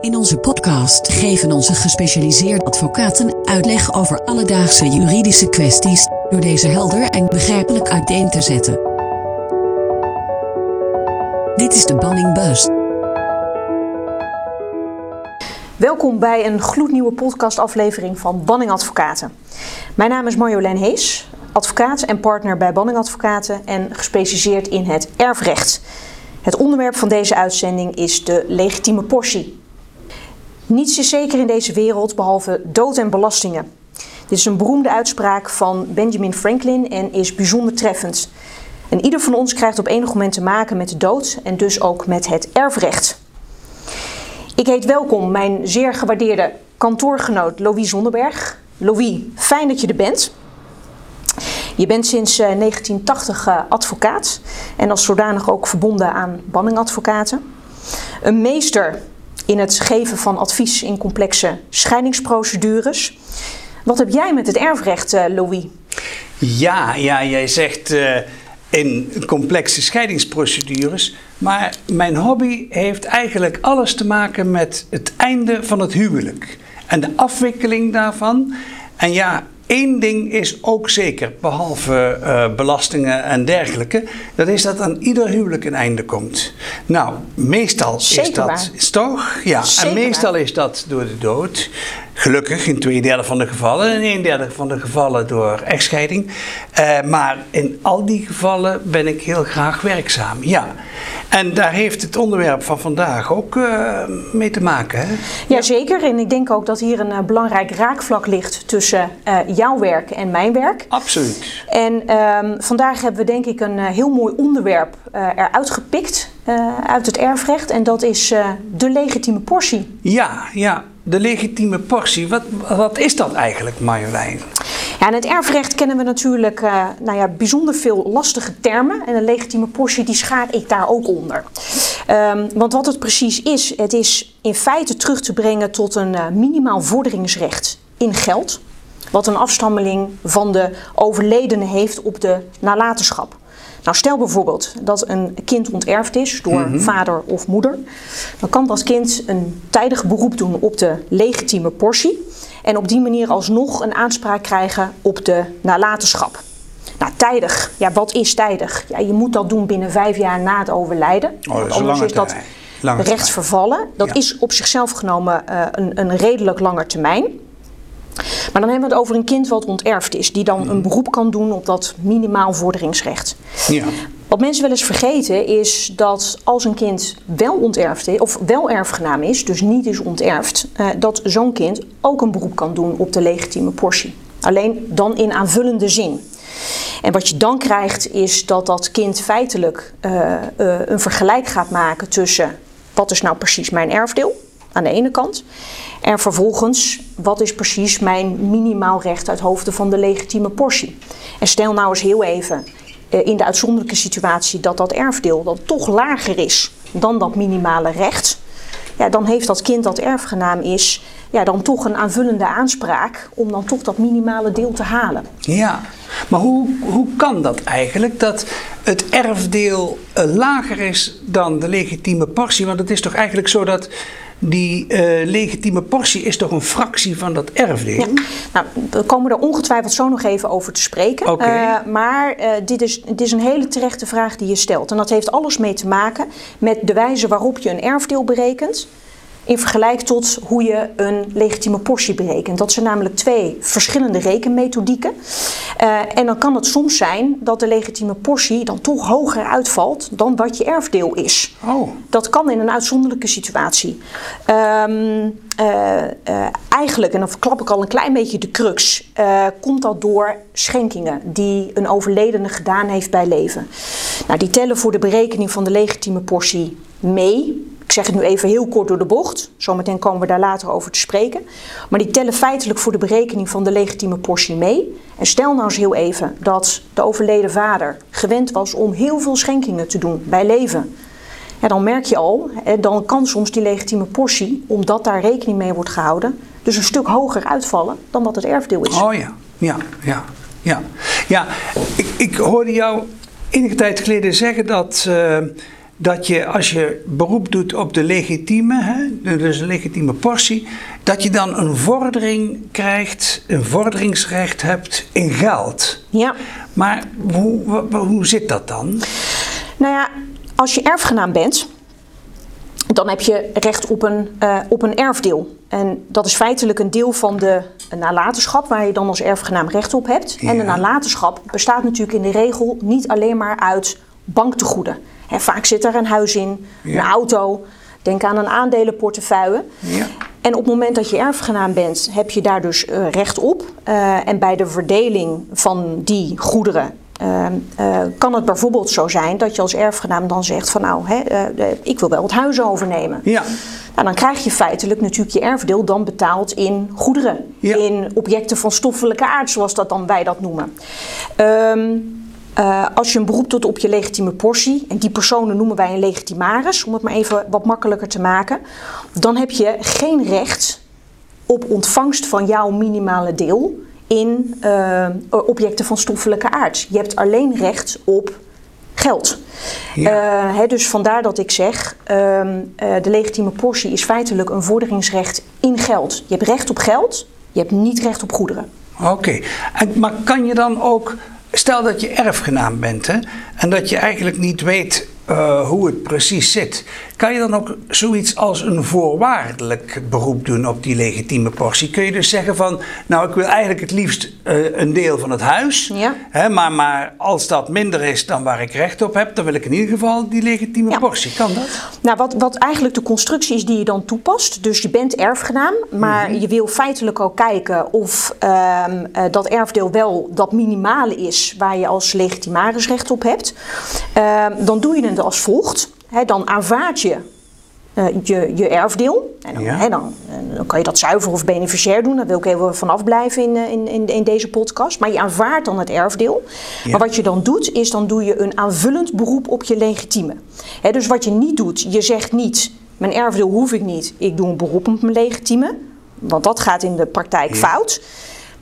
In onze podcast geven onze gespecialiseerde advocaten uitleg over alledaagse juridische kwesties, door deze helder en begrijpelijk uiteen te zetten. Dit is de Banning Bus. Welkom bij een gloednieuwe podcastaflevering van Banning Advocaten. Mijn naam is Marjolein Hees, advocaat en partner bij Banning Advocaten en gespecialiseerd in het erfrecht. Het onderwerp van deze uitzending is de legitieme portie. Niets is zeker in deze wereld behalve dood en belastingen. Dit is een beroemde uitspraak van Benjamin Franklin en is bijzonder treffend. En ieder van ons krijgt op enig moment te maken met de dood en dus ook met het erfrecht. Ik heet welkom mijn zeer gewaardeerde kantoorgenoot Louis Zonderberg. Louis, fijn dat je er bent. Je bent sinds 1980 eh, advocaat en als zodanig ook verbonden aan banningadvocaten. Een meester in het geven van advies in complexe scheidingsprocedures. Wat heb jij met het erfrecht, eh, Louis? Ja, ja jij zegt uh, in complexe scheidingsprocedures. Maar mijn hobby heeft eigenlijk alles te maken met het einde van het huwelijk en de afwikkeling daarvan. En ja, Eén ding is ook zeker, behalve uh, belastingen en dergelijke, dat is dat aan ieder huwelijk een einde komt. Nou, meestal zeker is dat toch? Ja, zeker en meestal waar. is dat door de dood. Gelukkig in twee derde van de gevallen en een derde van de gevallen door echtscheiding. Uh, maar in al die gevallen ben ik heel graag werkzaam. Ja. En daar heeft het onderwerp van vandaag ook uh, mee te maken. Hè? Jazeker, en ik denk ook dat hier een uh, belangrijk raakvlak ligt tussen jouw werk en mijn werk. Absoluut. En ehm, vandaag hebben we denk ik een heel mooi onderwerp eruit gepikt uit het erfrecht. En dat is de legitieme portie. Ja, ja de legitieme portie. Wat, wat is dat eigenlijk, Marjolein? Ja, in het erfrecht kennen we natuurlijk uh, nou ja, bijzonder veel lastige termen. En een legitieme portie die schaar ik daar ook onder. Um, want wat het precies is, het is in feite terug te brengen tot een uh, minimaal vorderingsrecht in geld. Wat een afstammeling van de overledene heeft op de nalatenschap. Nou, stel bijvoorbeeld dat een kind onterfd is door mm -hmm. vader of moeder. Dan kan dat kind een tijdig beroep doen op de legitieme portie. En op die manier alsnog een aanspraak krijgen op de nalatenschap. Nou, tijdig. Ja, wat is tijdig? Ja, je moet dat doen binnen vijf jaar na het overlijden. Oh, dat is anders is dat lange rechtsvervallen. Dat ja. is op zichzelf genomen uh, een, een redelijk langer termijn. Maar dan hebben we het over een kind wat onterfd is, die dan een beroep kan doen op dat minimaal vorderingsrecht. Ja. Wat mensen wel eens vergeten is dat als een kind wel onterfd is, of wel erfgenaam is, dus niet is onterfd, eh, dat zo'n kind ook een beroep kan doen op de legitieme portie. Alleen dan in aanvullende zin. En wat je dan krijgt is dat dat kind feitelijk uh, uh, een vergelijk gaat maken tussen wat is nou precies mijn erfdeel aan de ene kant. En vervolgens, wat is precies mijn minimaal recht uit hoofde van de legitieme portie? En stel nou eens heel even in de uitzonderlijke situatie dat dat erfdeel dan toch lager is dan dat minimale recht. Ja, dan heeft dat kind dat erfgenaam is, ja, dan toch een aanvullende aanspraak om dan toch dat minimale deel te halen. Ja, maar hoe, hoe kan dat eigenlijk? Dat het erfdeel lager is dan de legitieme portie? Want het is toch eigenlijk zo dat die uh, legitieme portie is toch een fractie van dat erfdeel? Ja. Nou, we komen er ongetwijfeld zo nog even over te spreken. Okay. Uh, maar uh, dit, is, dit is een hele terechte vraag die je stelt. En dat heeft alles mee te maken met de wijze waarop je een erfdeel berekent. In vergelijking tot hoe je een legitieme portie berekent. Dat zijn namelijk twee verschillende rekenmethodieken. Uh, en dan kan het soms zijn dat de legitieme portie dan toch hoger uitvalt dan wat je erfdeel is. Oh. Dat kan in een uitzonderlijke situatie. Um, uh, uh, eigenlijk, en dan verklap ik al een klein beetje de crux, komt dat door schenkingen die een overledene gedaan heeft bij leven. Nou, die tellen voor de berekening van de legitieme portie mee. Ik zeg het nu even heel kort door de bocht. Zometeen komen we daar later over te spreken. Maar die tellen feitelijk voor de berekening van de legitieme portie mee. En stel nou eens heel even dat de overleden vader gewend was om heel veel schenkingen te doen bij leven. Ja, dan merk je al, dan kan soms die legitieme portie, omdat daar rekening mee wordt gehouden, dus een stuk hoger uitvallen dan wat het erfdeel is. Oh ja, ja, ja. Ja, ja ik, ik hoorde jou enige tijd geleden zeggen dat. Uh, dat je als je beroep doet op de legitieme, hè, dus een legitieme portie, dat je dan een vordering krijgt, een vorderingsrecht hebt in geld. Ja. Maar hoe, hoe, zit dat dan? Nou ja, als je erfgenaam bent, dan heb je recht op een, uh, op een erfdeel. En dat is feitelijk een deel van de nalatenschap waar je dan als erfgenaam recht op hebt. En de nalatenschap bestaat natuurlijk in de regel niet alleen maar uit banktegoeden. Vaak zit er een huis in, een auto. Denk aan een aandelenportefeuille. Ja. En op het moment dat je erfgenaam bent, heb je daar dus uh, recht op. Uh, en bij de verdeling van die goederen uh, uh, kan het bijvoorbeeld zo zijn dat je als erfgenaam dan zegt van nou, hè, ik wil wel het huis overnemen. Ja. Nou, dan krijg je feitelijk natuurlijk je erfdeel dan betaald in goederen. Ja. In objecten van stoffelijke aard, zoals dat dan wij dat noemen. Um, uh, als je een beroep doet op je legitieme portie, en die personen noemen wij een legitimaris, om het maar even wat makkelijker te maken, dan heb je geen recht op ontvangst van jouw minimale deel in uh, objecten van stoffelijke aard. Je hebt alleen recht op geld. Ja. Uh, he, dus vandaar dat ik zeg, uh, de legitieme portie is feitelijk een vorderingsrecht in geld. Je hebt recht op geld, je hebt niet recht op goederen. Oké, okay. maar kan je dan ook Stel dat je erfgenaam bent hè, en dat je eigenlijk niet weet uh, hoe het precies zit. Kan je dan ook zoiets als een voorwaardelijk beroep doen op die legitieme portie? Kun je dus zeggen van, nou ik wil eigenlijk het liefst uh, een deel van het huis, ja. hè, maar, maar als dat minder is dan waar ik recht op heb, dan wil ik in ieder geval die legitieme ja. portie. Kan dat? Nou, wat, wat eigenlijk de constructie is die je dan toepast, dus je bent erfgenaam, maar mm -hmm. je wil feitelijk ook kijken of uh, dat erfdeel wel dat minimale is waar je als legitimaris recht op hebt. Ehm, dan doe je het als volgt. He, dan aanvaard je uh, je, je erfdeel. En dan, ja. he, dan, dan, kan je dat zuiver of beneficiair doen. Daar wil ik even vanaf blijven in, in, in, in deze podcast. Maar je aanvaardt dan het erfdeel. Ja. Maar wat je dan doet, is dan doe je een aanvullend beroep op je legitieme. He, dus wat je niet doet, je zegt niet... mijn erfdeel hoef ik niet, ik doe een beroep op mijn legitieme. Want dat gaat in de praktijk ja. fout.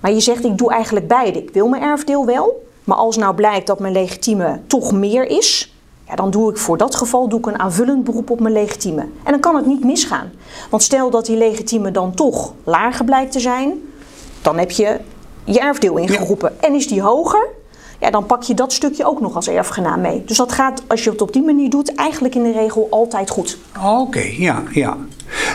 Maar je zegt, ik doe eigenlijk beide. Ik wil mijn erfdeel wel... Maar als nou blijkt dat mijn legitieme toch meer is, ja, dan doe ik voor dat geval doe ik een aanvullend beroep op mijn legitieme. En dan kan het niet misgaan. Want stel dat die legitieme dan toch lager blijkt te zijn, dan heb je je erfdeel ingeroepen. Ja. En is die hoger, ja, dan pak je dat stukje ook nog als erfgenaam mee. Dus dat gaat, als je het op die manier doet, eigenlijk in de regel altijd goed. Oké, okay, ja, ja.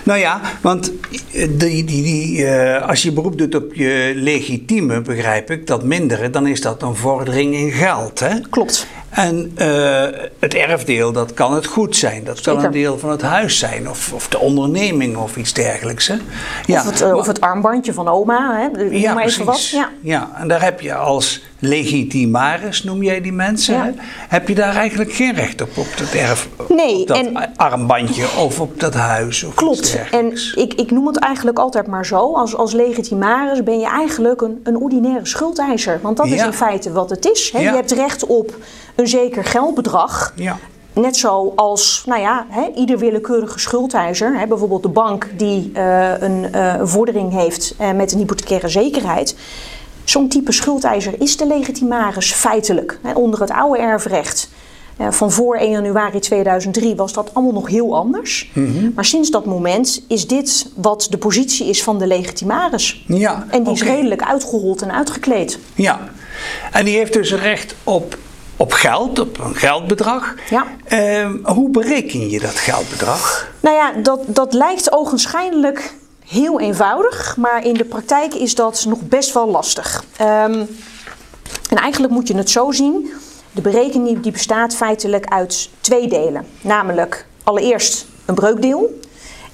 Nou ja, want die, die, die, uh, als je beroep doet op je legitieme, begrijp ik, dat mindere, dan is dat een vordering in geld. Hè? Klopt. En uh, het erfdeel, dat kan het goed zijn. Dat kan Zeker. een deel van het huis zijn. Of, of de onderneming of iets dergelijks. Hè? Ja, of, het, uh, of het armbandje van oma. Hè? Ja, maar even wat. Ja. ja, en daar heb je als legitimaris, noem jij die mensen. Ja. Heb je daar eigenlijk geen recht op, op dat erf, nee, op dat en, armbandje of op dat huis. Of klopt. En ik, ik noem het eigenlijk altijd maar zo. Als, als legitimaris ben je eigenlijk een, een ordinaire schuldeiser. Want dat is in feite wat het is. Hè? Ja. Je hebt recht op een zeker geldbedrag. Ja. Net zoals nou ja, hè, ieder willekeurige schuldeiser, hè, bijvoorbeeld de bank die uh, een, uh, een vordering heeft uh, met een hypothecaire zekerheid. Zo'n type schuldeiser is de legitimaris feitelijk. Hè, onder het oude erfrecht uh, van voor 1 januari 2003 was dat allemaal nog heel anders. Mhm. Mm -hmm. Maar sinds dat moment is dit wat de positie is van de legitimaris. Ja, en die is redelijk uitgerold en uitgekleed. Ja, en die heeft dus recht op op geld, op een geldbedrag. Ja. Uh, hoe bereken je dat geldbedrag? Nou ja, dat, dat lijkt ogenschijnlijk heel eenvoudig, maar in de praktijk is dat nog best wel lastig. Um, en eigenlijk moet je het zo zien. De berekening die bestaat feitelijk uit twee delen. Namelijk allereerst een breukdeel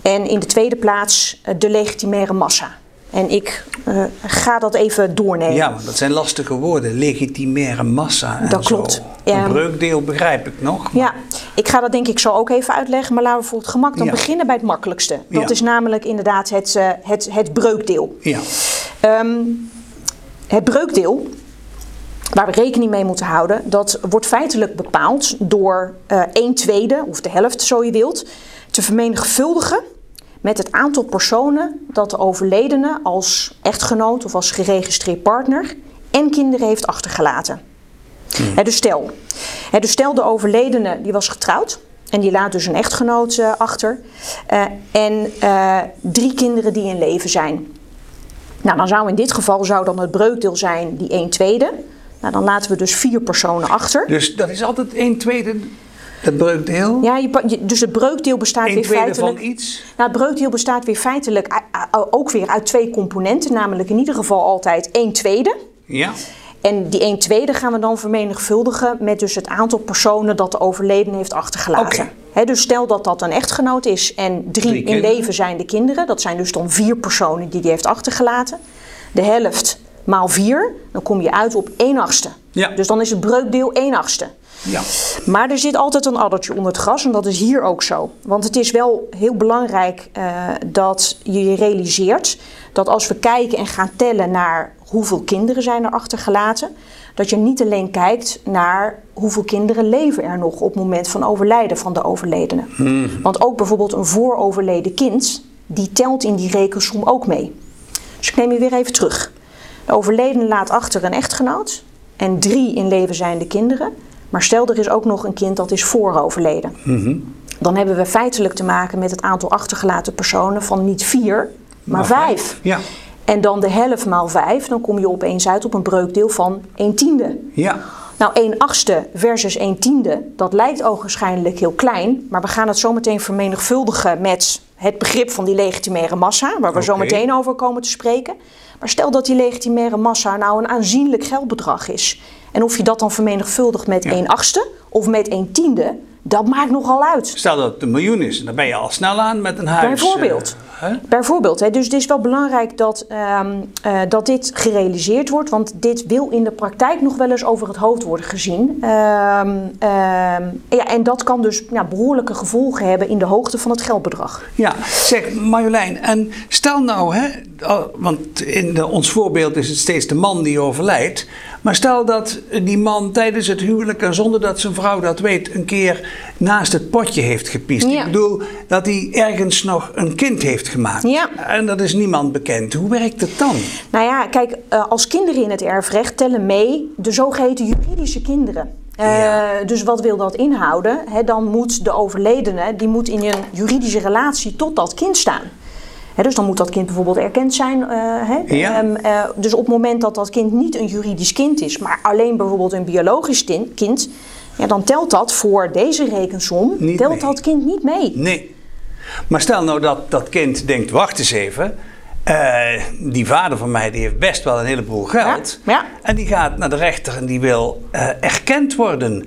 en in de tweede plaats de legitimaire massa. En ik uh, ga dat even doornemen. Ja, want dat zijn lastige woorden. Legitimaire massa. En dat klopt. Zo. Een um, breukdeel begrijp ik nog. Maar... Ja, ik ga dat denk ik zo ook even uitleggen. Maar laten we voor het gemak dan ja. beginnen bij het makkelijkste. Dat ja. is namelijk inderdaad het, uh, het, het breukdeel. Ja. Um, het breukdeel, waar we rekening mee moeten houden, dat wordt feitelijk bepaald door uh, 1 tweede, of de helft zo je wilt, te vermenigvuldigen met het aantal personen dat de overledene als echtgenoot of als geregistreerd partner en kinderen heeft achtergelaten. Hmm. He, dus, stel, he, dus stel de overledene die was getrouwd En die laat dus een echtgenoot eh, achter. Eh, en eh, drie kinderen die in leven zijn. Nou, dan zou in dit geval zou dan het breukdeel zijn die 1 tweede. Nou, dan laten we dus vier personen achter. Dus dat is altijd 1 tweede, dat breukdeel? Ja, je, dus het breukdeel bestaat 1 weer feitelijk. van iets? Nou, het breukdeel bestaat weer feitelijk ook weer uit twee componenten, namelijk in ieder geval altijd 1 tweede. Ja. En die 1 tweede gaan we dan vermenigvuldigen met dus het aantal personen dat de overledene heeft achtergelaten. Hè, dus stel dat dat een echtgenoot is en drie, Drie in kinderen. leven zijn de kinderen. Dat zijn dus dan vier personen die die heeft achtergelaten. De helft maal vier, dan kom je uit op 1 achtste. Ja. Dus dan is het breukdeel 1 achtste. Ja. Maar er zit altijd een addertje onder het gras en dat is hier ook zo. Want het is wel heel belangrijk eh, dat je je realiseert dat als we kijken en gaan tellen naar hoeveel kinderen zijn er achtergelaten, dat je niet alleen kijkt naar hoeveel kinderen leven er nog op het moment van overlijden van de overledene. Want ook bijvoorbeeld een vooroverleden kind, die telt in die rekensom ook mee. Dus ik neem je weer even terug. De overledene laat achter een echtgenoot en drie in leven zijnde kinderen. Maar stel er is ook nog een kind dat is vooroverleden. Dan hebben we feitelijk te maken met het aantal achtergelaten personen van niet vier, maar, vijf. Ja. En dan de helft maal vijf, dan kom je opeens uit op een breukdeel van 1 tiende. Ja. Nou, 1 achtste versus 1 tiende, dat lijkt ogenschijnlijk heel klein. Maar we gaan het zo meteen vermenigvuldigen met het begrip van die legitimaire massa, waar we zo meteen over komen te spreken. Maar stel dat die legitimaire massa nou een aanzienlijk geldbedrag is. En of je dat dan vermenigvuldigt met Ja. 1 achtste of met 1 tiende, dat maakt nogal uit. Stel dat het een miljoen is, dan ben je al snel aan met een huis. Bijvoorbeeld. eh, hè? Bijvoorbeeld, hè, dus het is wel belangrijk dat, ehm, eh, dat dit gerealiseerd wordt, want dit wil in de praktijk nog wel eens over het hoofd worden gezien. Ehm, ehm, ja, en dat kan dus ja, behoorlijke gevolgen hebben in de hoogte van het geldbedrag. Ja, zeg Marjolein, en stel nou, hè, want in de, ons voorbeeld is het steeds de man die overlijdt. Maar stel dat die man tijdens het huwelijk en zonder dat zijn vrouw dat weet, een keer naast het potje heeft gepiest. Ja. Ik bedoel dat hij ergens nog een kind heeft gemaakt. Ja. En dat is niemand bekend. Hoe werkt het dan? Nou ja, kijk, eh, als kinderen in het erfrecht tellen mee de zogeheten juridische kinderen. Eh. Dus wat wil dat inhouden? Dan moet de overledene die moet in een juridische relatie tot dat kind staan. Dus dan moet dat kind bijvoorbeeld erkend zijn. eh? Ja. Ehm, eh, dus op het moment dat dat kind niet een juridisch kind is, maar alleen bijvoorbeeld een biologisch kind, ja, dan telt dat voor deze rekensom, Niet telt mee. dat kind niet mee. Nee. Maar stel nou dat dat kind denkt, wacht eens even. eh, die vader van mij die heeft best wel een heleboel geld. Ja, ja. En die gaat naar de rechter en die wil erkend worden.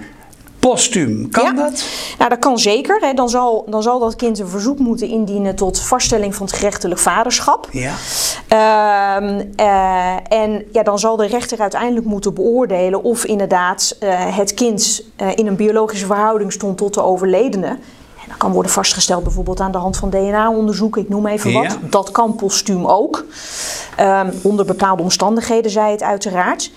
Postuum, kan Ja. dat? Nou, dat kan zeker. Hè. Dan, zal, dan zal dat kind een verzoek moeten indienen tot vaststelling van het gerechtelijk vaderschap. Ja. Ehm, eh, en ja, dan zal de rechter uiteindelijk moeten beoordelen of inderdaad eh, het kind eh, in een biologische verhouding stond tot de overledene. En dat kan worden vastgesteld bijvoorbeeld aan de hand van DNA-onderzoek, ik noem even wat. Ja. Dat kan postuum ook. Ehm, onder bepaalde omstandigheden zij het uiteraard.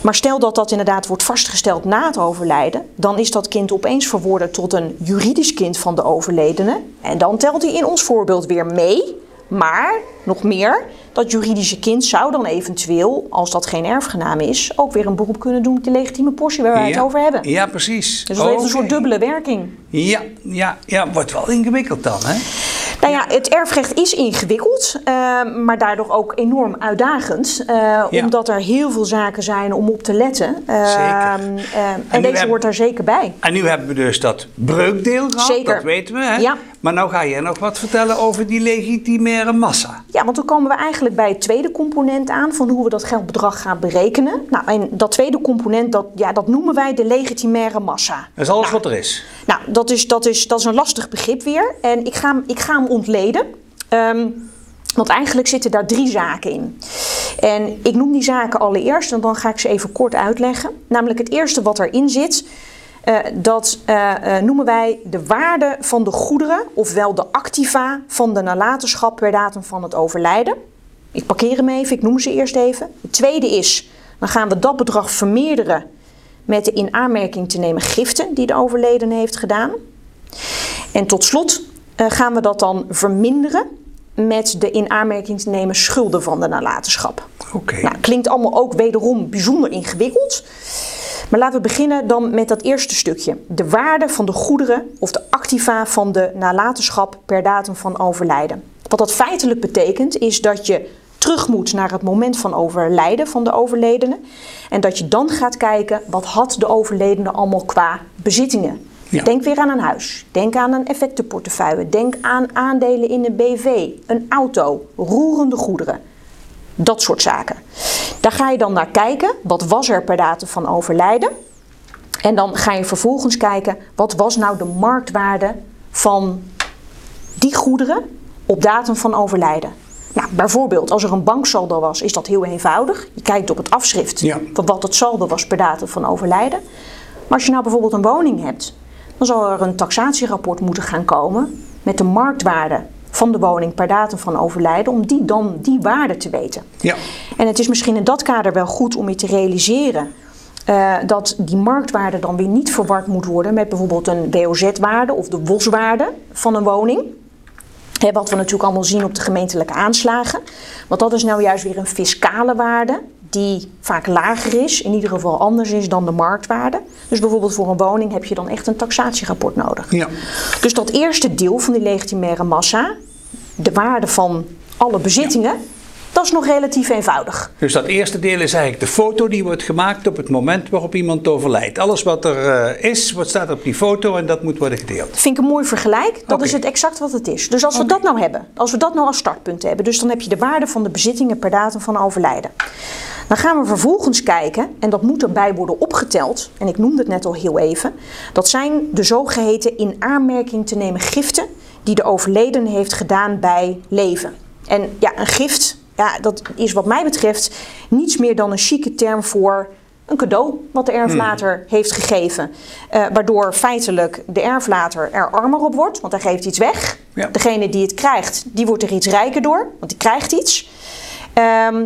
Maar stel dat dat inderdaad wordt vastgesteld na het overlijden, dan is dat kind opeens verworden tot een juridisch kind van de overledene. En dan telt hij in ons voorbeeld weer mee. Maar nog meer, dat juridische kind zou dan eventueel, als dat geen erfgenaam is, ook weer een beroep kunnen doen op de legitieme portie waar wij ja. het over hebben. Ja, precies. Dus dat heeft een soort dubbele werking. Ja, ja, ja, wordt wel ingewikkeld dan, hè? Nou ja, het erfrecht is ingewikkeld, eh, maar daardoor ook enorm uitdagend. eh. Omdat er heel veel zaken zijn om op te letten. Zeker. eh, en nu deze hebben- hoort daar zeker bij. En nu hebben we dus dat breukdeel gehad, Zeker. dat weten we, hè? Ja. Maar nou ga je nog wat vertellen over die legitimaire massa. Ja, want dan komen we eigenlijk bij het tweede component aan van hoe we dat geldbedrag gaan berekenen. Nou, en dat tweede component, dat, ja, dat noemen wij de legitimaire massa. Dat is alles wat er is. Nou, dat is, dat, is, dat is een lastig begrip weer. En ik ga, hem- ik ga hem ontleden. Ehm, want eigenlijk zitten daar drie zaken in. En ik noem die zaken allereerst en dan ga ik ze even kort uitleggen. Namelijk het eerste wat erin zit, eh, dat eh, eh, noemen wij de waarde van de goederen, ofwel de activa van de nalatenschap per datum van het overlijden. Ik parkeer hem even, ik noem ze eerst even. Het tweede is, dan gaan we dat bedrag vermeerderen met de in aanmerking te nemen giften die de overledene heeft gedaan. En tot slot gaan we dat dan verminderen met de in aanmerking te nemen schulden van de nalatenschap. Oké. Nou, klinkt allemaal ook wederom bijzonder ingewikkeld. Maar laten we beginnen dan met dat eerste stukje. De waarde van de goederen of de activa van de nalatenschap per datum van overlijden. Wat dat feitelijk betekent is dat je terug moet naar het moment van overlijden van de overledene. En dat je dan gaat kijken wat had de overledene allemaal qua bezittingen. Ja. Denk weer aan een huis. Denk aan een effectenportefeuille. Denk aan aandelen in een BV, een auto, roerende goederen. Dat soort zaken. Daar ga je dan naar kijken. Wat was er per datum van overlijden? En dan ga je vervolgens kijken wat was nou de marktwaarde van die goederen op datum van overlijden. Nou, bijvoorbeeld als er een banksaldo was, is dat heel eenvoudig. Je kijkt op het afschrift Ja. van wat het saldo was per datum van overlijden. Maar als je nou bijvoorbeeld een woning hebt, dan zal er een taxatierapport moeten gaan komen met de marktwaarde van de woning per datum van overlijden, om die dan die waarde te weten. Ja. En het is misschien in dat kader wel goed om je te realiseren eh, dat die marktwaarde dan weer niet verward moet worden met bijvoorbeeld een WOZ-waarde of de WOS-waarde van een woning. Hè, wat we natuurlijk allemaal zien op de gemeentelijke aanslagen. Want dat is nou juist weer een fiscale waarde die vaak lager is, in ieder geval anders is dan de marktwaarde. Dus bijvoorbeeld voor een woning heb je dan echt een taxatierapport nodig. Ja. Dus dat eerste deel van die legitimaire massa, de waarde van alle bezittingen, dat is nog relatief eenvoudig. Dus dat eerste deel is eigenlijk de foto die wordt gemaakt op het moment waarop iemand overlijdt. Alles wat er eh, is, wat staat op die foto en dat moet worden gedeeld. Vind ik een mooi vergelijk. Dat is het exact wat het is. Dus als we dat nou hebben, als we dat nou als startpunt hebben, dus dan heb je de waarde van de bezittingen per datum van overlijden. Dan gaan we vervolgens kijken, en dat moet erbij worden opgeteld, en ik noemde het net al heel even, dat zijn de zogeheten in aanmerking te nemen giften die de overledene heeft gedaan bij leven. En ja, een gift, ja, dat is wat mij betreft niets meer dan een chique term voor een cadeau wat de erflater heeft gegeven. Eh, waardoor feitelijk de erflater er armer op wordt, want hij geeft iets weg. Ja. Degene die het krijgt, die wordt er iets rijker door, want die krijgt iets. Ehm,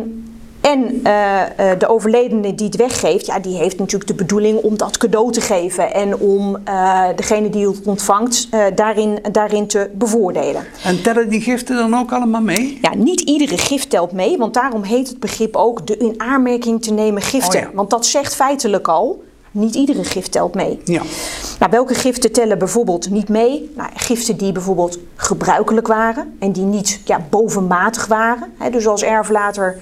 en eh, eh, de overledene die het weggeeft, ja, die heeft natuurlijk de bedoeling om dat cadeau te geven. En om eh, degene die het ontvangt daarin, daarin te bevoordelen. En tellen die giften dan ook allemaal mee? Ja, niet iedere gift telt mee, want daarom heet het begrip ook de in aanmerking te nemen giften. Oh ja. Want dat zegt feitelijk al, niet iedere gift telt mee. Ja. Nou, welke giften tellen bijvoorbeeld niet mee? Nou, giften die bijvoorbeeld gebruikelijk waren en die niet ja, bovenmatig waren. Hè, dus als erflater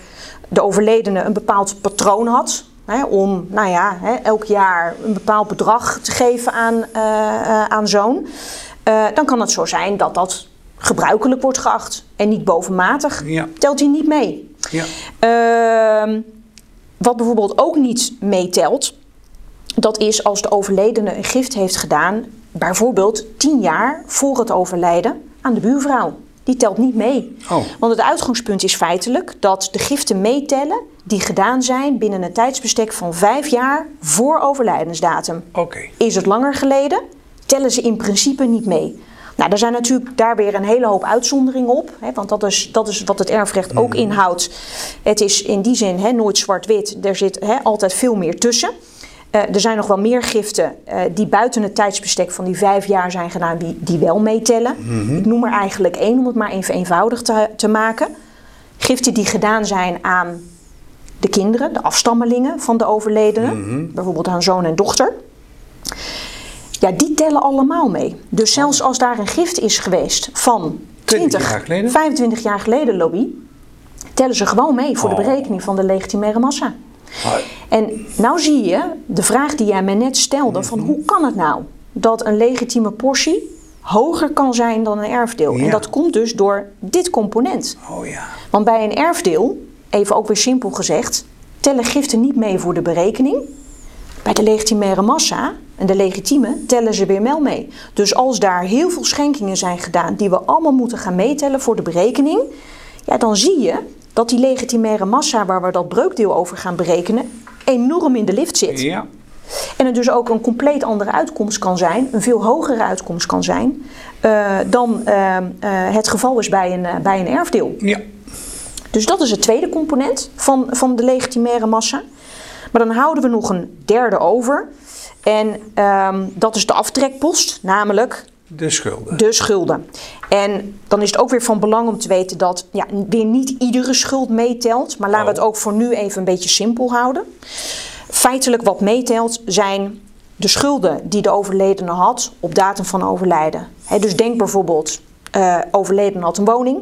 de overledene een bepaald patroon had. Hè, om nou ja, hè, elk jaar een bepaald bedrag te geven aan, eh, aan zoon. eh, dan kan het zo zijn dat dat gebruikelijk wordt geacht en niet bovenmatig. Ja. Telt hij niet mee. Ja. Ehm, wat bijvoorbeeld ook niet meetelt, dat is als de overledene een gift heeft gedaan, bijvoorbeeld tien jaar voor het overlijden aan de buurvrouw. Die telt niet mee. Oh. Want het uitgangspunt is feitelijk dat de giften meetellen die gedaan zijn binnen een tijdsbestek van vijf jaar voor overlijdensdatum. Oké. Is het langer geleden, tellen ze in principe niet mee. Nou, er zijn natuurlijk daar weer een hele hoop uitzonderingen op. Hè, want dat is, dat is wat het erfrecht ook inhoudt. Het is in die zin hè, nooit zwart-wit. Er zit hè, altijd veel meer tussen. Eh, er zijn nog wel meer giften eh, die buiten het tijdsbestek van die vijf jaar zijn gedaan, die, die wel meetellen. Ik noem er eigenlijk één om het maar even eenvoudig te, te maken. Giften die gedaan zijn aan de kinderen, de afstammelingen van de overledene, bijvoorbeeld aan zoon en dochter. Ja, die tellen allemaal mee. Dus zelfs als daar een gift is geweest van 20 20, jaar geleden? 25 jaar geleden, lobby, tellen ze gewoon mee voor de Oh. berekening van de legitimaire massa. En nou zie je de vraag die jij mij net stelde: van hoe kan het nou dat een legitieme portie hoger kan zijn dan een erfdeel? En dat komt dus door dit component. Oh ja. Want bij een erfdeel, even ook weer simpel gezegd, tellen giften niet mee voor de berekening. Bij de legitimaire massa en de legitieme tellen ze weer wel mee. Dus als daar heel veel schenkingen zijn gedaan die we allemaal moeten gaan meetellen voor de berekening, ja, dan zie je dat die legitimaire massa waar we dat breukdeel over gaan berekenen enorm in de lift zit. Ja. En het dus ook een compleet andere uitkomst kan zijn, een veel hogere uitkomst kan zijn, eh, dan eh, eh, het geval is bij een, bij een erfdeel. Ja. Dus dat is het tweede component van, van de legitimaire massa. Maar dan houden we nog een derde over. En ehm, dat is de aftrekpost, namelijk De schulden. de schulden. En dan is het ook weer van belang om te weten dat ja, weer niet iedere schuld meetelt. Maar laten we Oh. het ook voor nu even een beetje simpel houden. Feitelijk wat meetelt zijn de schulden die de overledene had op datum van overlijden. Dus denk bijvoorbeeld, uh, overledene had een woning.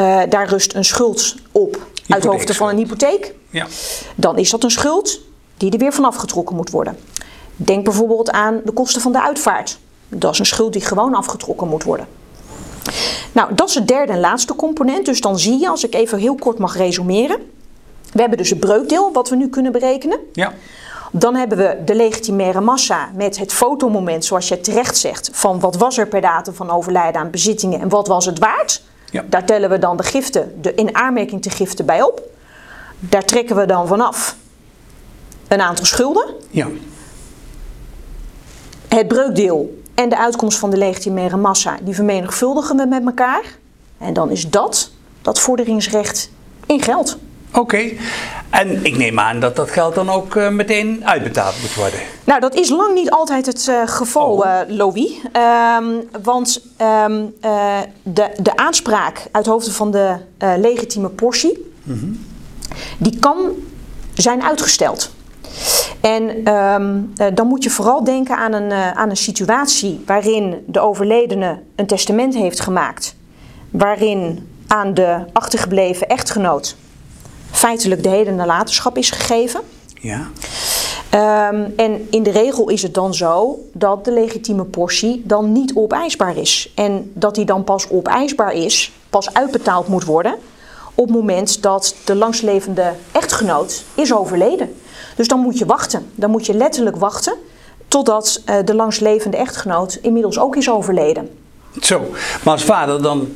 Uh, daar rust een schuld op uit hoofde van een hypotheek. Ja. Dan is dat een schuld die er weer van afgetrokken moet worden. Denk bijvoorbeeld aan de kosten van de uitvaart. Dat is een schuld die gewoon afgetrokken moet worden. Nou, dat is het derde en laatste component. Dus dan zie je, als ik even heel kort mag resumeren. We hebben dus het breukdeel, wat we nu kunnen berekenen. Ja. Dan hebben we de legitimaire massa met het fotomoment, zoals je terecht zegt, van wat was er per datum van overlijden aan bezittingen en wat was het waard. Ja. Daar tellen we dan de giften, de in aanmerking te giften bij op. Daar trekken we dan vanaf een aantal schulden. Ja. Het breukdeel en de uitkomst van de legitimaire massa, die vermenigvuldigen we met elkaar. En dan is dat dat vorderingsrecht in geld. Oké, en ik neem aan dat dat geld dan ook uh, meteen uitbetaald moet worden. Nou, dat is lang niet altijd het uh, geval, oh. uh, Louis. Um, want um, de, de aanspraak uit hoofde van de legitieme portie, mm -hmm. die kan zijn uitgesteld. En um, dan moet je vooral denken aan een, aan een situatie waarin de overledene een testament heeft gemaakt. Waarin aan de achtergebleven echtgenoot feitelijk de hele nalatenschap is gegeven. Ja. Um, en in de regel is het dan zo dat de legitieme portie dan niet opeisbaar is. En dat die dan pas opeisbaar is, pas uitbetaald moet worden op het moment dat de langslevende echtgenoot is overleden. Dus dan moet je wachten. Dan moet je letterlijk wachten totdat uh, de langslevende echtgenoot inmiddels ook is overleden. Zo, maar als vader dan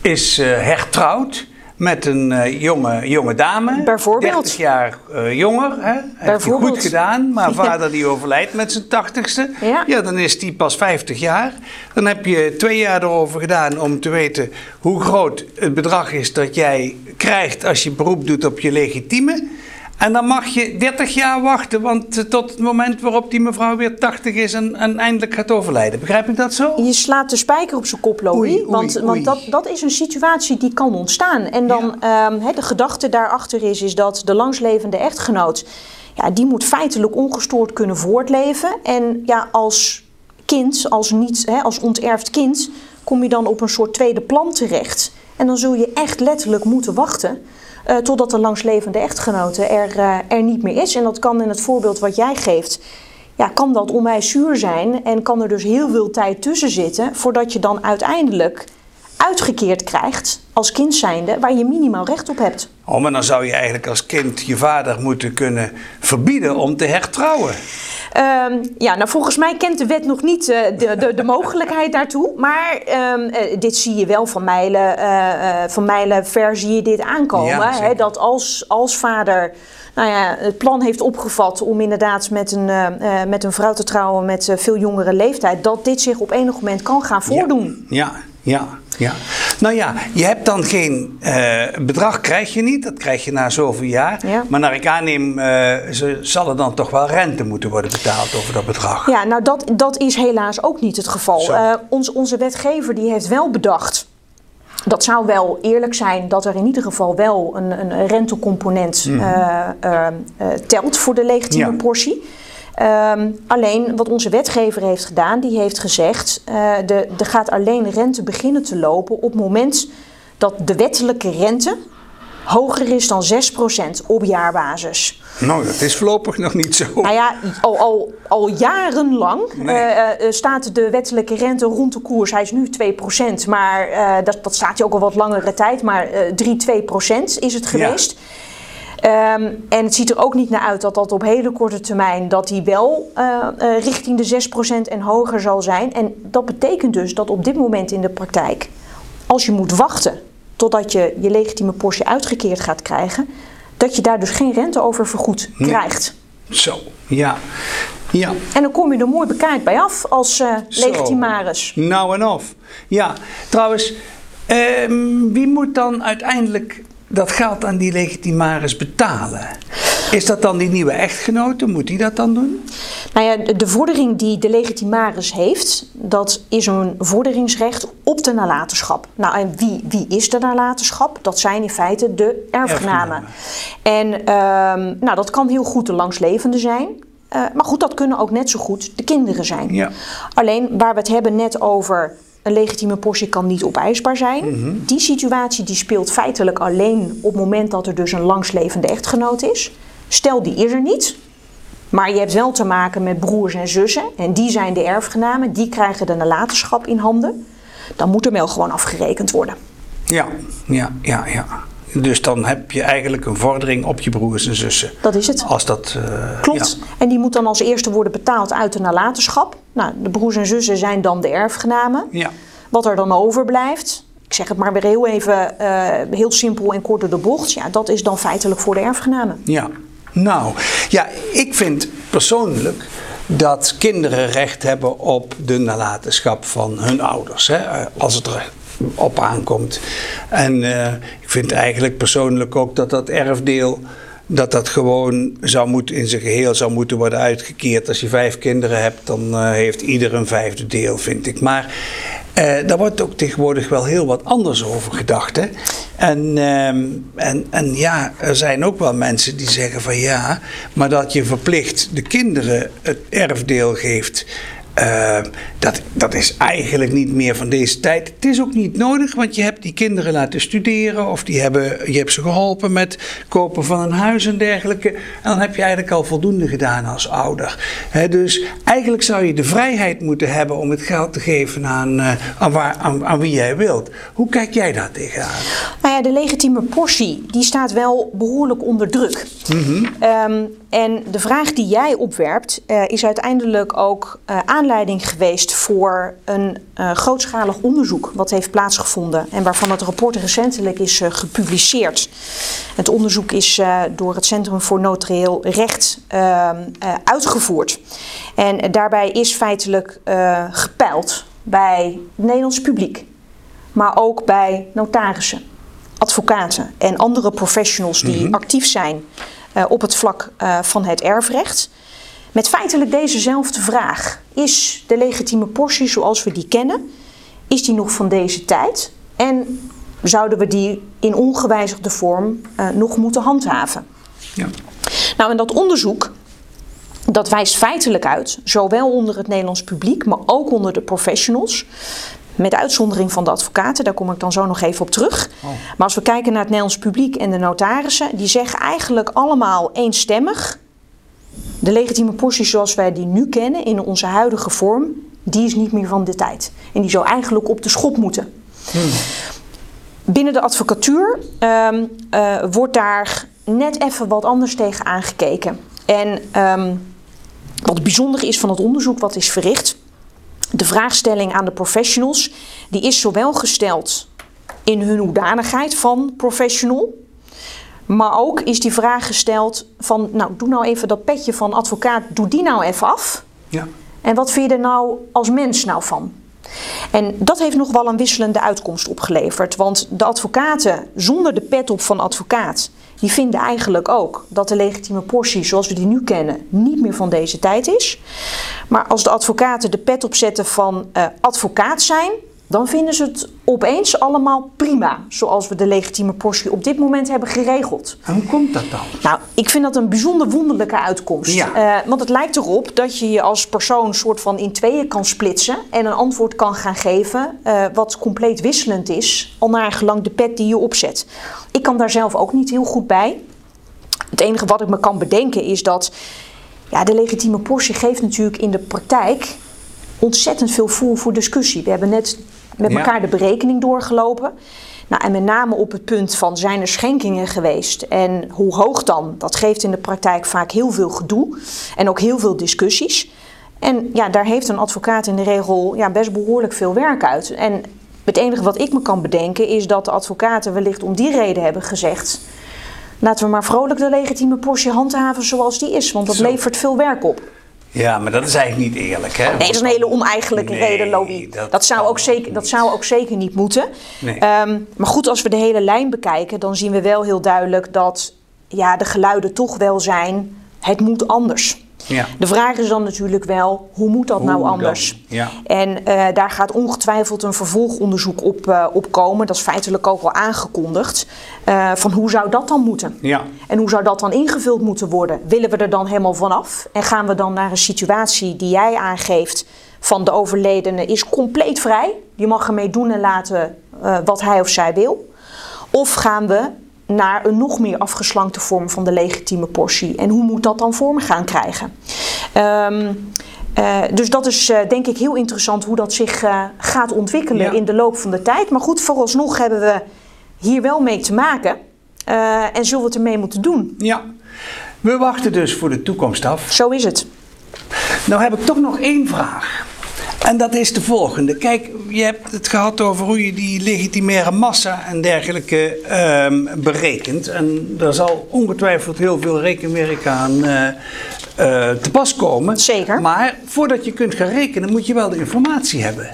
is uh, hertrouwd met een uh, jonge, jonge dame. Bijvoorbeeld. 30 jaar uh, jonger. Hè? Heeft hij goed gedaan. Maar vader die overlijdt met zijn tachtigste. Ja. ja, dan is die pas 50 jaar. Dan heb je twee jaar erover gedaan om te weten hoe groot het bedrag is dat jij krijgt als je beroep doet op je legitieme. En dan mag je 30 jaar wachten, want tot het moment waarop die mevrouw weer 80 is en, en eindelijk gaat overlijden. Begrijp ik dat zo? Je slaat de spijker op zijn kop, oei, want oei. want dat, dat is een situatie die kan ontstaan. En dan, ja. de gedachte daarachter is, is dat de langslevende echtgenoot... Ja, die moet feitelijk ongestoord kunnen voortleven. En ja, als kind, als, niet, als onterfd kind, kom je dan op een soort tweede plan terecht. En dan zul je echt letterlijk moeten wachten... Uh, totdat de langslevende echtgenote er, uh, er niet meer is. En dat kan in het voorbeeld wat jij geeft, ja, kan dat onwijs zuur zijn. En kan er dus heel veel tijd tussen zitten voordat je dan uiteindelijk uitgekeerd krijgt als kind zijnde waar je minimaal recht op hebt. Oh, maar dan zou je eigenlijk als kind je vader moeten kunnen verbieden om te hertrouwen. Um, ja, nou volgens mij kent de wet nog niet uh, de, de, de, mogelijkheid daartoe. Maar um, uh, dit zie je wel van mijlen, uh, van mijlen ver zie je dit aankomen. Ja, hè, dat als, als vader nou ja, het plan heeft opgevat om inderdaad met een, met een vrouw te trouwen met veel jongere leeftijd. Dat dit zich op enig moment kan gaan voordoen. Ja, ja, ja. Nou ja, je hebt dan geen uh, bedrag, krijg je niet. Dat krijg je na zoveel jaar. Ja. Maar naar ik aanneem, uh, ze, zal er dan toch wel rente moeten worden betaald over dat bedrag. Ja, nou dat, dat is helaas ook niet het geval. Uh, ons, onze wetgever die heeft wel bedacht. Dat zou wel eerlijk zijn dat er in ieder geval wel een, een rentecomponent mm -hmm. telt voor de legitieme Ja. portie. Um, alleen wat onze wetgever heeft gedaan, die heeft gezegd: uh, de, er gaat alleen rente beginnen te lopen op het moment dat de wettelijke rente hoger is dan 6% op jaarbasis. Nou, dat is voorlopig nog niet zo. Nou ja, al, al, al jarenlang Nee. uh, uh, staat de wettelijke rente rond de koers. Hij is nu 2%, maar uh, dat, dat staat hij ook al wat langere tijd. Maar 3, 2% is het geweest. Ja. Um, en het ziet er ook niet naar uit dat dat op hele korte termijn dat die wel uh, uh, richting de 6% en hoger zal zijn. En dat betekent dus dat op dit moment in de praktijk, als je moet wachten totdat je je legitieme portie uitgekeerd gaat krijgen, dat je daar dus geen rente over vergoed Nee. krijgt. Zo, ja. Ja, En dan kom je er mooi bekaaid bij af als uh, legitimaris. nou en of. Ja, trouwens, ehm, wie moet dan uiteindelijk dat geld aan die legitimaris betalen? Is dat dan die nieuwe echtgenote? Moet die dat dan doen? Nou ja, de vordering die de legitimaris heeft, dat is een vorderingsrecht op de nalatenschap. Nou, en wie, wie is de nalatenschap? Dat zijn in feite de erfgenamen. En ehm, nou, dat kan heel goed de langslevende zijn. Uh, maar goed, dat kunnen ook net zo goed de kinderen zijn. Ja. Alleen waar we het hebben net over een legitieme portie kan niet opeisbaar zijn. Mhm. Die situatie die speelt feitelijk alleen op het moment dat er dus een langslevende echtgenoot is. Stel die is er niet, maar je hebt wel te maken met broers en zussen en die zijn de erfgenamen, die krijgen de nalatenschap in handen. Dan moet er wel gewoon afgerekend worden. Ja, ja, ja, ja. Dus dan heb je eigenlijk een vordering op je broers en zussen. Dat is het. Als dat. eh, Klopt. ja. En die moet dan als eerste worden betaald uit de nalatenschap. Nou, de broers en zussen zijn dan de erfgenamen. Ja. Wat er dan overblijft, ik zeg het maar weer heel even eh, heel simpel en kort door de bocht. Ja, dat is dan feitelijk voor de erfgenamen. Ja, nou, ja, ik vind persoonlijk dat kinderen recht hebben op de nalatenschap van hun ouders, hè, als het er op aankomt. En eh, ik vind eigenlijk persoonlijk ook dat dat erfdeel dat dat gewoon zou moeten, in zijn geheel zou moeten worden uitgekeerd. Als je vijf kinderen hebt, dan eh, heeft ieder een vijfde deel, vind ik. Maar eh, daar wordt ook tegenwoordig wel heel wat anders over gedacht. Hè? En, ehm, en, en ja, er zijn ook wel mensen die zeggen van ja, maar dat je verplicht de kinderen het erfdeel geeft. Eh, dat, dat is eigenlijk niet meer van deze tijd. Het is ook niet nodig, want je hebt die kinderen laten studeren of die hebben, je hebt ze geholpen met kopen van een huis en dergelijke. En dan heb je eigenlijk al voldoende gedaan als ouder. Dus eigenlijk zou je de vrijheid moeten hebben om het geld te geven aan, eh, aan, waar, aan, aan wie jij wilt. Hoe kijk jij daar tegenaan? Nou ja, de legitieme portie die staat wel behoorlijk onder druk. Ehm, en de vraag die jij opwerpt eh, is uiteindelijk ook eh, aanleiding geweest voor een eh, grootschalig onderzoek wat heeft plaatsgevonden en waarvan het rapport recentelijk is gepubliceerd. Het onderzoek is door het Centrum voor Notarieel Recht ehm, eh, uitgevoerd. En daarbij is feitelijk gepeild bij het Nederlands publiek, maar ook bij notarissen advocaten en andere professionals die actief zijn op het vlak eh, van het erfrecht. Met feitelijk dezezelfde vraag. Is de legitieme portie zoals we die kennen, is die nog van deze tijd? En zouden we die in ongewijzigde vorm eh, nog moeten handhaven? Ja. Nou, en dat onderzoek dat wijst feitelijk uit, zowel onder het Nederlands publiek, maar ook onder de professionals. Met uitzondering van de advocaten, daar kom ik dan zo nog even op terug. Maar als we kijken naar het Nederlands publiek en de notarissen, die zeggen eigenlijk allemaal eenstemmig: de legitieme portie zoals wij die nu kennen in onze huidige vorm, die is niet meer van de tijd. En die zou eigenlijk op de schop moeten. Binnen de advocatuur ehm, eh, wordt daar net even wat anders tegen aangekeken. En ehm, wat bijzonder is van het onderzoek wat is verricht, de vraagstelling aan de professionals, die is zowel gesteld in hun hoedanigheid van professional, maar ook is die vraag gesteld van, nou doe nou even dat petje van advocaat, doe die nou even af. Ja. En wat vind je er nou als mens nou van? En dat heeft nog wel een wisselende uitkomst opgeleverd. Want de advocaten zonder de pet op van advocaat, die vinden eigenlijk ook dat de legitieme portie zoals we die nu kennen niet meer van deze tijd is. Maar als de advocaten de pet opzetten van eh, advocaat zijn, dan vinden ze het opeens allemaal prima. Zoals we de legitieme portie op dit moment hebben geregeld. En hoe komt dat dan? Nou, ik vind dat een bijzonder wonderlijke uitkomst. Ja. Eh, want het lijkt erop dat je je als persoon soort van in tweeën kan splitsen en een antwoord kan gaan geven eh, wat compleet wisselend is, al naar gelang de pet die je opzet. Ik kan daar zelf ook niet heel goed bij. Het enige wat ik me kan bedenken is dat ja, de legitieme portie geeft natuurlijk in de praktijk ontzettend veel voer voor discussie. We hebben net met Ja. elkaar de berekening doorgelopen. Nou, en met name op het punt van zijn er schenkingen geweest en hoe hoog dan? Dat geeft in de praktijk vaak heel veel gedoe en ook heel veel discussies. En ja, daar heeft een advocaat in de regel ja, best behoorlijk veel werk uit. En het enige wat ik me kan bedenken is dat de advocaten wellicht om die reden hebben gezegd... laten we maar vrolijk de legitieme portie handhaven zoals die is, want dat Zo. levert veel werk op. Ja, maar dat is eigenlijk niet eerlijk, hè? Nee, dat is een hele oneigenlijke Nee, reden, Louis. dat Dat, zou ook zeker, niet. dat zou ook zeker niet moeten. Nee. Ehm, maar goed, als we de hele lijn bekijken, dan zien we wel heel duidelijk dat ja, de geluiden toch wel zijn: het moet anders. Ja. De vraag is dan natuurlijk wel, hoe moet dat Hoe nou anders? Ja. En eh, daar gaat ongetwijfeld een vervolgonderzoek op, op komen. Dat is feitelijk ook al aangekondigd. Eh, van hoe zou dat dan moeten? Ja. En hoe zou dat dan ingevuld moeten worden? Willen we er dan helemaal vanaf? En gaan we dan naar een situatie die jij aangeeft van de overledene is compleet vrij. Je mag ermee doen en laten wat hij of zij wil. Of gaan we naar een nog meer afgeslankte vorm van de legitieme portie? En hoe moet dat dan vorm gaan krijgen? Ehm, eh, dus dat is eh, denk ik heel interessant hoe dat zich eh, gaat ontwikkelen Ja. in de loop van de tijd. Maar goed, vooralsnog hebben we hier wel mee te maken. en zullen we het ermee moeten doen? ja. We wachten dus voor de toekomst af. Zo is het. Nou heb ik toch nog één vraag. En dat is de volgende. Kijk, je hebt het gehad over hoe je die legitimaire massa en dergelijke ehm, berekent. En daar zal ongetwijfeld heel veel rekenwerk aan eh, eh, te pas komen. Zeker. Maar voordat je kunt gaan rekenen, moet je wel de informatie hebben.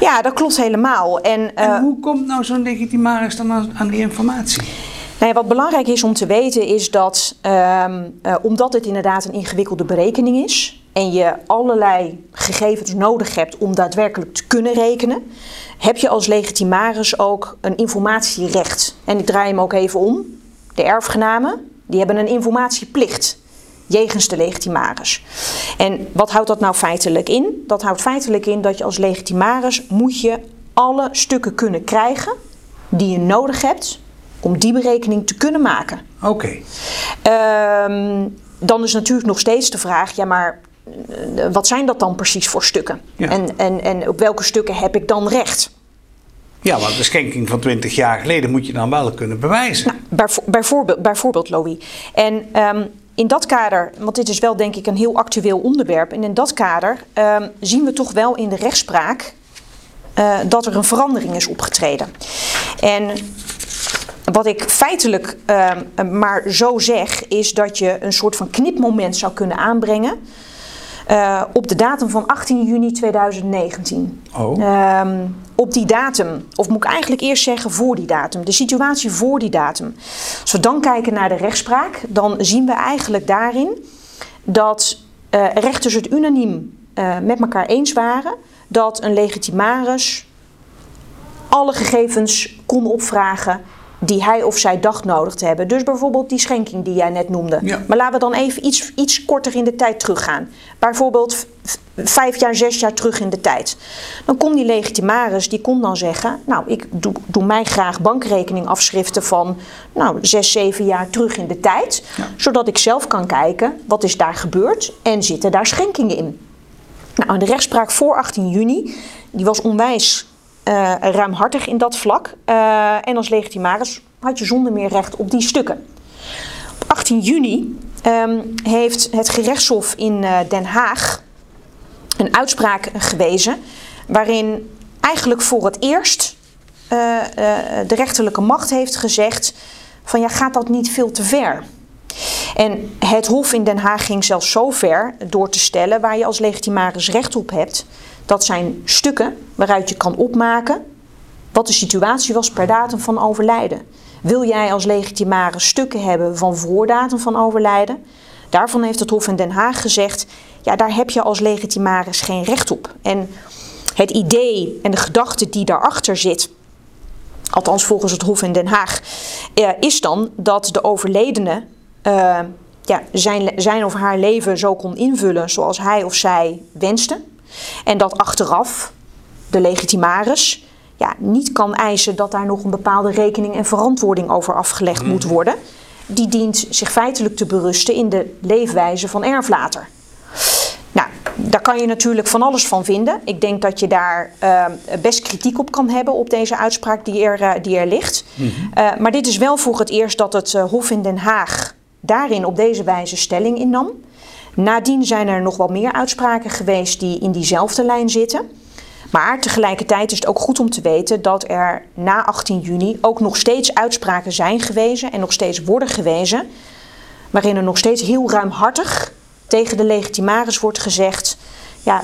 Ja, dat klopt helemaal. En, eh, En hoe komt nou zo'n legitimaris dan aan, aan die informatie? Nou ja, wat belangrijk is om te weten is dat, ehm, eh, omdat het inderdaad een ingewikkelde berekening is en je allerlei gegevens nodig hebt om daadwerkelijk te kunnen rekenen, heb je als legitimaris ook een informatierecht. En ik draai hem ook even om. De erfgenamen, die hebben een informatieplicht jegens de legitimaris. En wat houdt dat nou feitelijk in? Dat houdt feitelijk in dat je als legitimaris moet je alle stukken kunnen krijgen die je nodig hebt om die berekening te kunnen maken. Oké. Ehm, dan is natuurlijk nog steeds de vraag, ja maar wat zijn dat dan precies voor stukken? Ja. En, en, en op welke stukken heb ik dan recht? Ja, want de schenking van 20 jaar geleden moet je dan wel kunnen bewijzen. Nou, bijvo- bijvoorbeeld, bijvoorbeeld Louis. En ehm, in dat kader, want dit is wel denk ik een heel actueel onderwerp, en in dat kader ehm, zien we toch wel in de rechtspraak eh, dat er een verandering is opgetreden. En wat ik feitelijk ehm, maar zo zeg, is dat je een soort van knipmoment zou kunnen aanbrengen eh, op de datum van 18 juni 2019. Oh. Ehm, op die datum, of moet ik eigenlijk eerst zeggen voor die datum, de situatie voor die datum. Als we dan kijken naar de rechtspraak, dan zien we eigenlijk daarin dat eh, rechters het unaniem eh, met elkaar eens waren dat een legitimaris alle gegevens kon opvragen die hij of zij dacht nodig te hebben. Dus bijvoorbeeld die schenking die jij net noemde. Ja. Maar laten we dan even iets, iets korter in de tijd teruggaan. Bijvoorbeeld vijf jaar, zes jaar terug in de tijd. Dan kon die legitimaris, die kon dan zeggen... nou, ik doe, doe mij graag bankrekeningafschriften van nou, zes, zeven jaar terug in de tijd. Zodat ik zelf kan kijken, wat is daar gebeurd en zitten daar schenkingen in. Nou, de rechtspraak voor 18 juni die was onwijs eh, ruimhartig in dat vlak. Eh, en als legitimaris had je zonder meer recht op die stukken. Op 18 juni ehm, heeft het gerechtshof in eh, Den Haag een uitspraak gewezen waarin eigenlijk voor het eerst de rechterlijke macht heeft gezegd van ja, gaat dat niet veel te ver? En het Hof in Den Haag ging zelfs zo ver door te stellen waar je als legitimaris recht op hebt. Dat zijn stukken waaruit je kan opmaken wat de situatie was per datum van overlijden. Wil jij als legitimaris stukken hebben van voordatum van overlijden? Daarvan heeft het Hof in Den Haag gezegd: ja, daar heb je als legitimaris geen recht op. En het idee en de gedachte die daarachter zit, althans volgens het Hof in Den Haag, eh, is dan dat de overledene eh, ja, zijn, zijn of haar leven zo kon invullen zoals hij of zij wenste. En dat achteraf de legitimaris ja, niet kan eisen dat daar nog een bepaalde rekening en verantwoording over afgelegd moet worden. Die dient zich feitelijk te berusten in de leefwijze van erflater. Nou, daar kan je natuurlijk van alles van vinden. Ik denk dat je daar eh, best kritiek op kan hebben op deze uitspraak die er, eh, die er ligt. Eh, maar dit is wel voor het eerst dat het eh, Hof in Den Haag daarin op deze wijze stelling innam. Nadien zijn er nog wel meer uitspraken geweest die in diezelfde lijn zitten. Maar tegelijkertijd is het ook goed om te weten dat er na 18 juni ook nog steeds uitspraken zijn gewezen en nog steeds worden gewezen. Waarin er nog steeds heel ruimhartig tegen de legitimaris wordt gezegd: ja,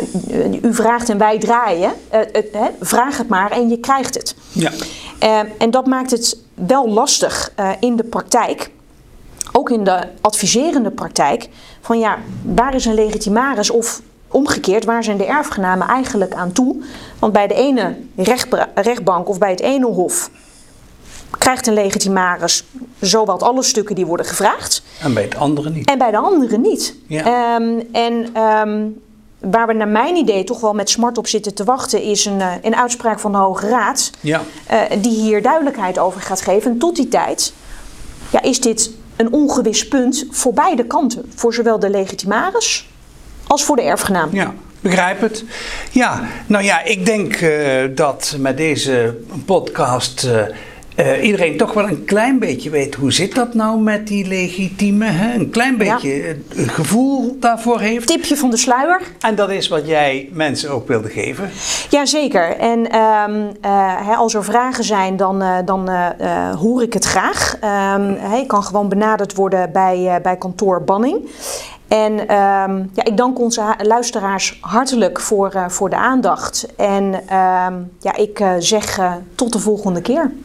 u- vraagt en wij draaien. Eh, eh, vraag het maar en je krijgt het. Ja. Eh, en dat maakt het wel lastig eh, in de praktijk. Ook in de adviserende praktijk van ja, waar is een legitimaris of omgekeerd, waar zijn de erfgenamen eigenlijk aan toe? Want bij de ene rechtbank of bij het ene hof krijgt een legitimaris zowat alle stukken die worden gevraagd. En bij het andere niet. En bij de andere niet. Ja. Um, en um, waar we naar mijn idee toch wel met smart op zitten te wachten, is een, uh, een uitspraak van de Hoge Raad. Ja. Uh, die hier duidelijkheid over gaat geven. En tot die tijd ja, is dit een ongewis punt voor beide kanten. Voor zowel de legitimaris als voor de erfgenaam. Ja. Begrijp het. Ja, nou ja, ik denk uh, dat met deze podcast uh, uh, iedereen toch wel een klein beetje weet hoe zit dat nou met die legitieme. Hè? Een klein beetje ja. een gevoel daarvoor heeft. Tipje van de sluier. En dat is wat jij mensen ook wilde geven. Jazeker. En um, uh, als er vragen zijn, dan, uh, dan hoor ik het graag. Um, kan gewoon benaderd worden bij, bij kantoor Banning. En um, ja, ik dank onze luisteraars hartelijk voor, voor de aandacht. En ja, ik zeg tot de volgende keer.